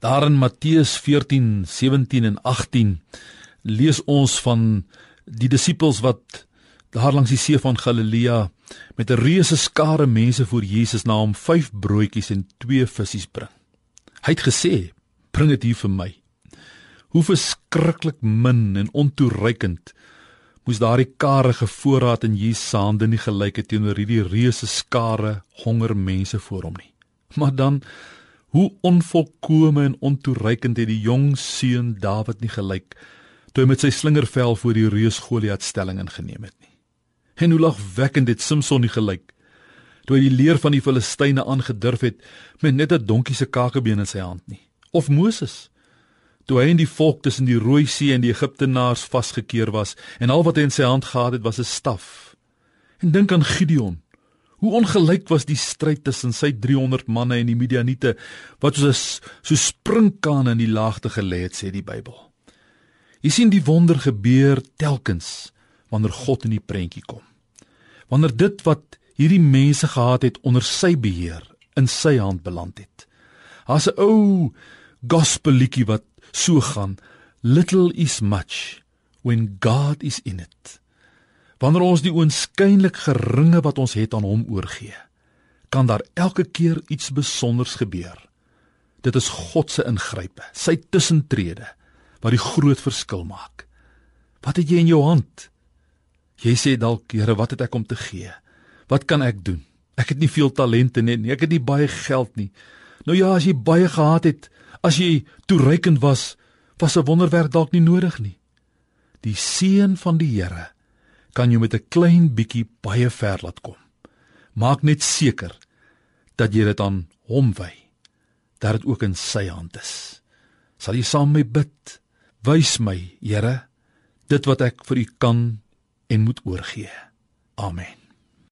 Daar in Matteus 14, 17 en 18 lees ons van die disippels wat daar langs die see van Galilea met 'n reuse skare mense voor Jesus na hom 5 broodjies en 2 visse bring. Hy het gesê: "Bring dit hier vir my." Hoe verskriklik min en ontoereikend moes daardie karige voorraad in Jesus se hande nie gelyk het teenoor hierdie reuse skare honger mense voor hom nie. Maar dan hoe onvolkome en ontoereikend het die jong seun Dawid nie gelyk toe hy met sy slingervel voor die reus Goliat stelling ingeneem het nie. En hoe lagwekkend het Samson nie gelyk toe hy die leer van die Filistyne aangedurf het met net 'n donkie se kakebeen in sy hand nie. Of Moses toe hy in die volk tussen die Rooi See en die Egiptenaars vasgekeer was en al wat hy in sy hand gehad het was 'n staf. En dink aan Gideon. Hoe ongelyk was die stryd tussen sy 300 manne en die Midianiete wat soos so sprinkane in die laagte gelê het sê die Bybel. Jy sien die wonder gebeur telkens wanneer God in die prentjie kom. Wanneer dit wat hierdie mense gehad het onder sy beheer in sy hand beland het. Daar's 'n ou gospel liedjie wat so gaan little is much when god is in it wanneer ons die oënskynlik geringe wat ons het aan hom oorgee kan daar elke keer iets besonders gebeur. Dit is god se ingrype sy tussentrede wat die groot verskil maak. Wat het jy in jou hand? Jy sê dalk Here wat het ek om te gee? Wat kan ek doen? Ek het nie veel talente nie ek het nie baie geld nie. Nou ja as jy baie gehad het As jy toereikend was, was 'n wonderwerk dalk nie nodig nie. Die seën van die Here kan jou met 'n klein bietjie baie ver laat kom. Maak net seker dat jy dit aan hom wy. Dat dit ook in sy hand is. Sal jy saam met my bid? Wys my, Here, dit wat ek vir u kan en moet oorgee. Amen.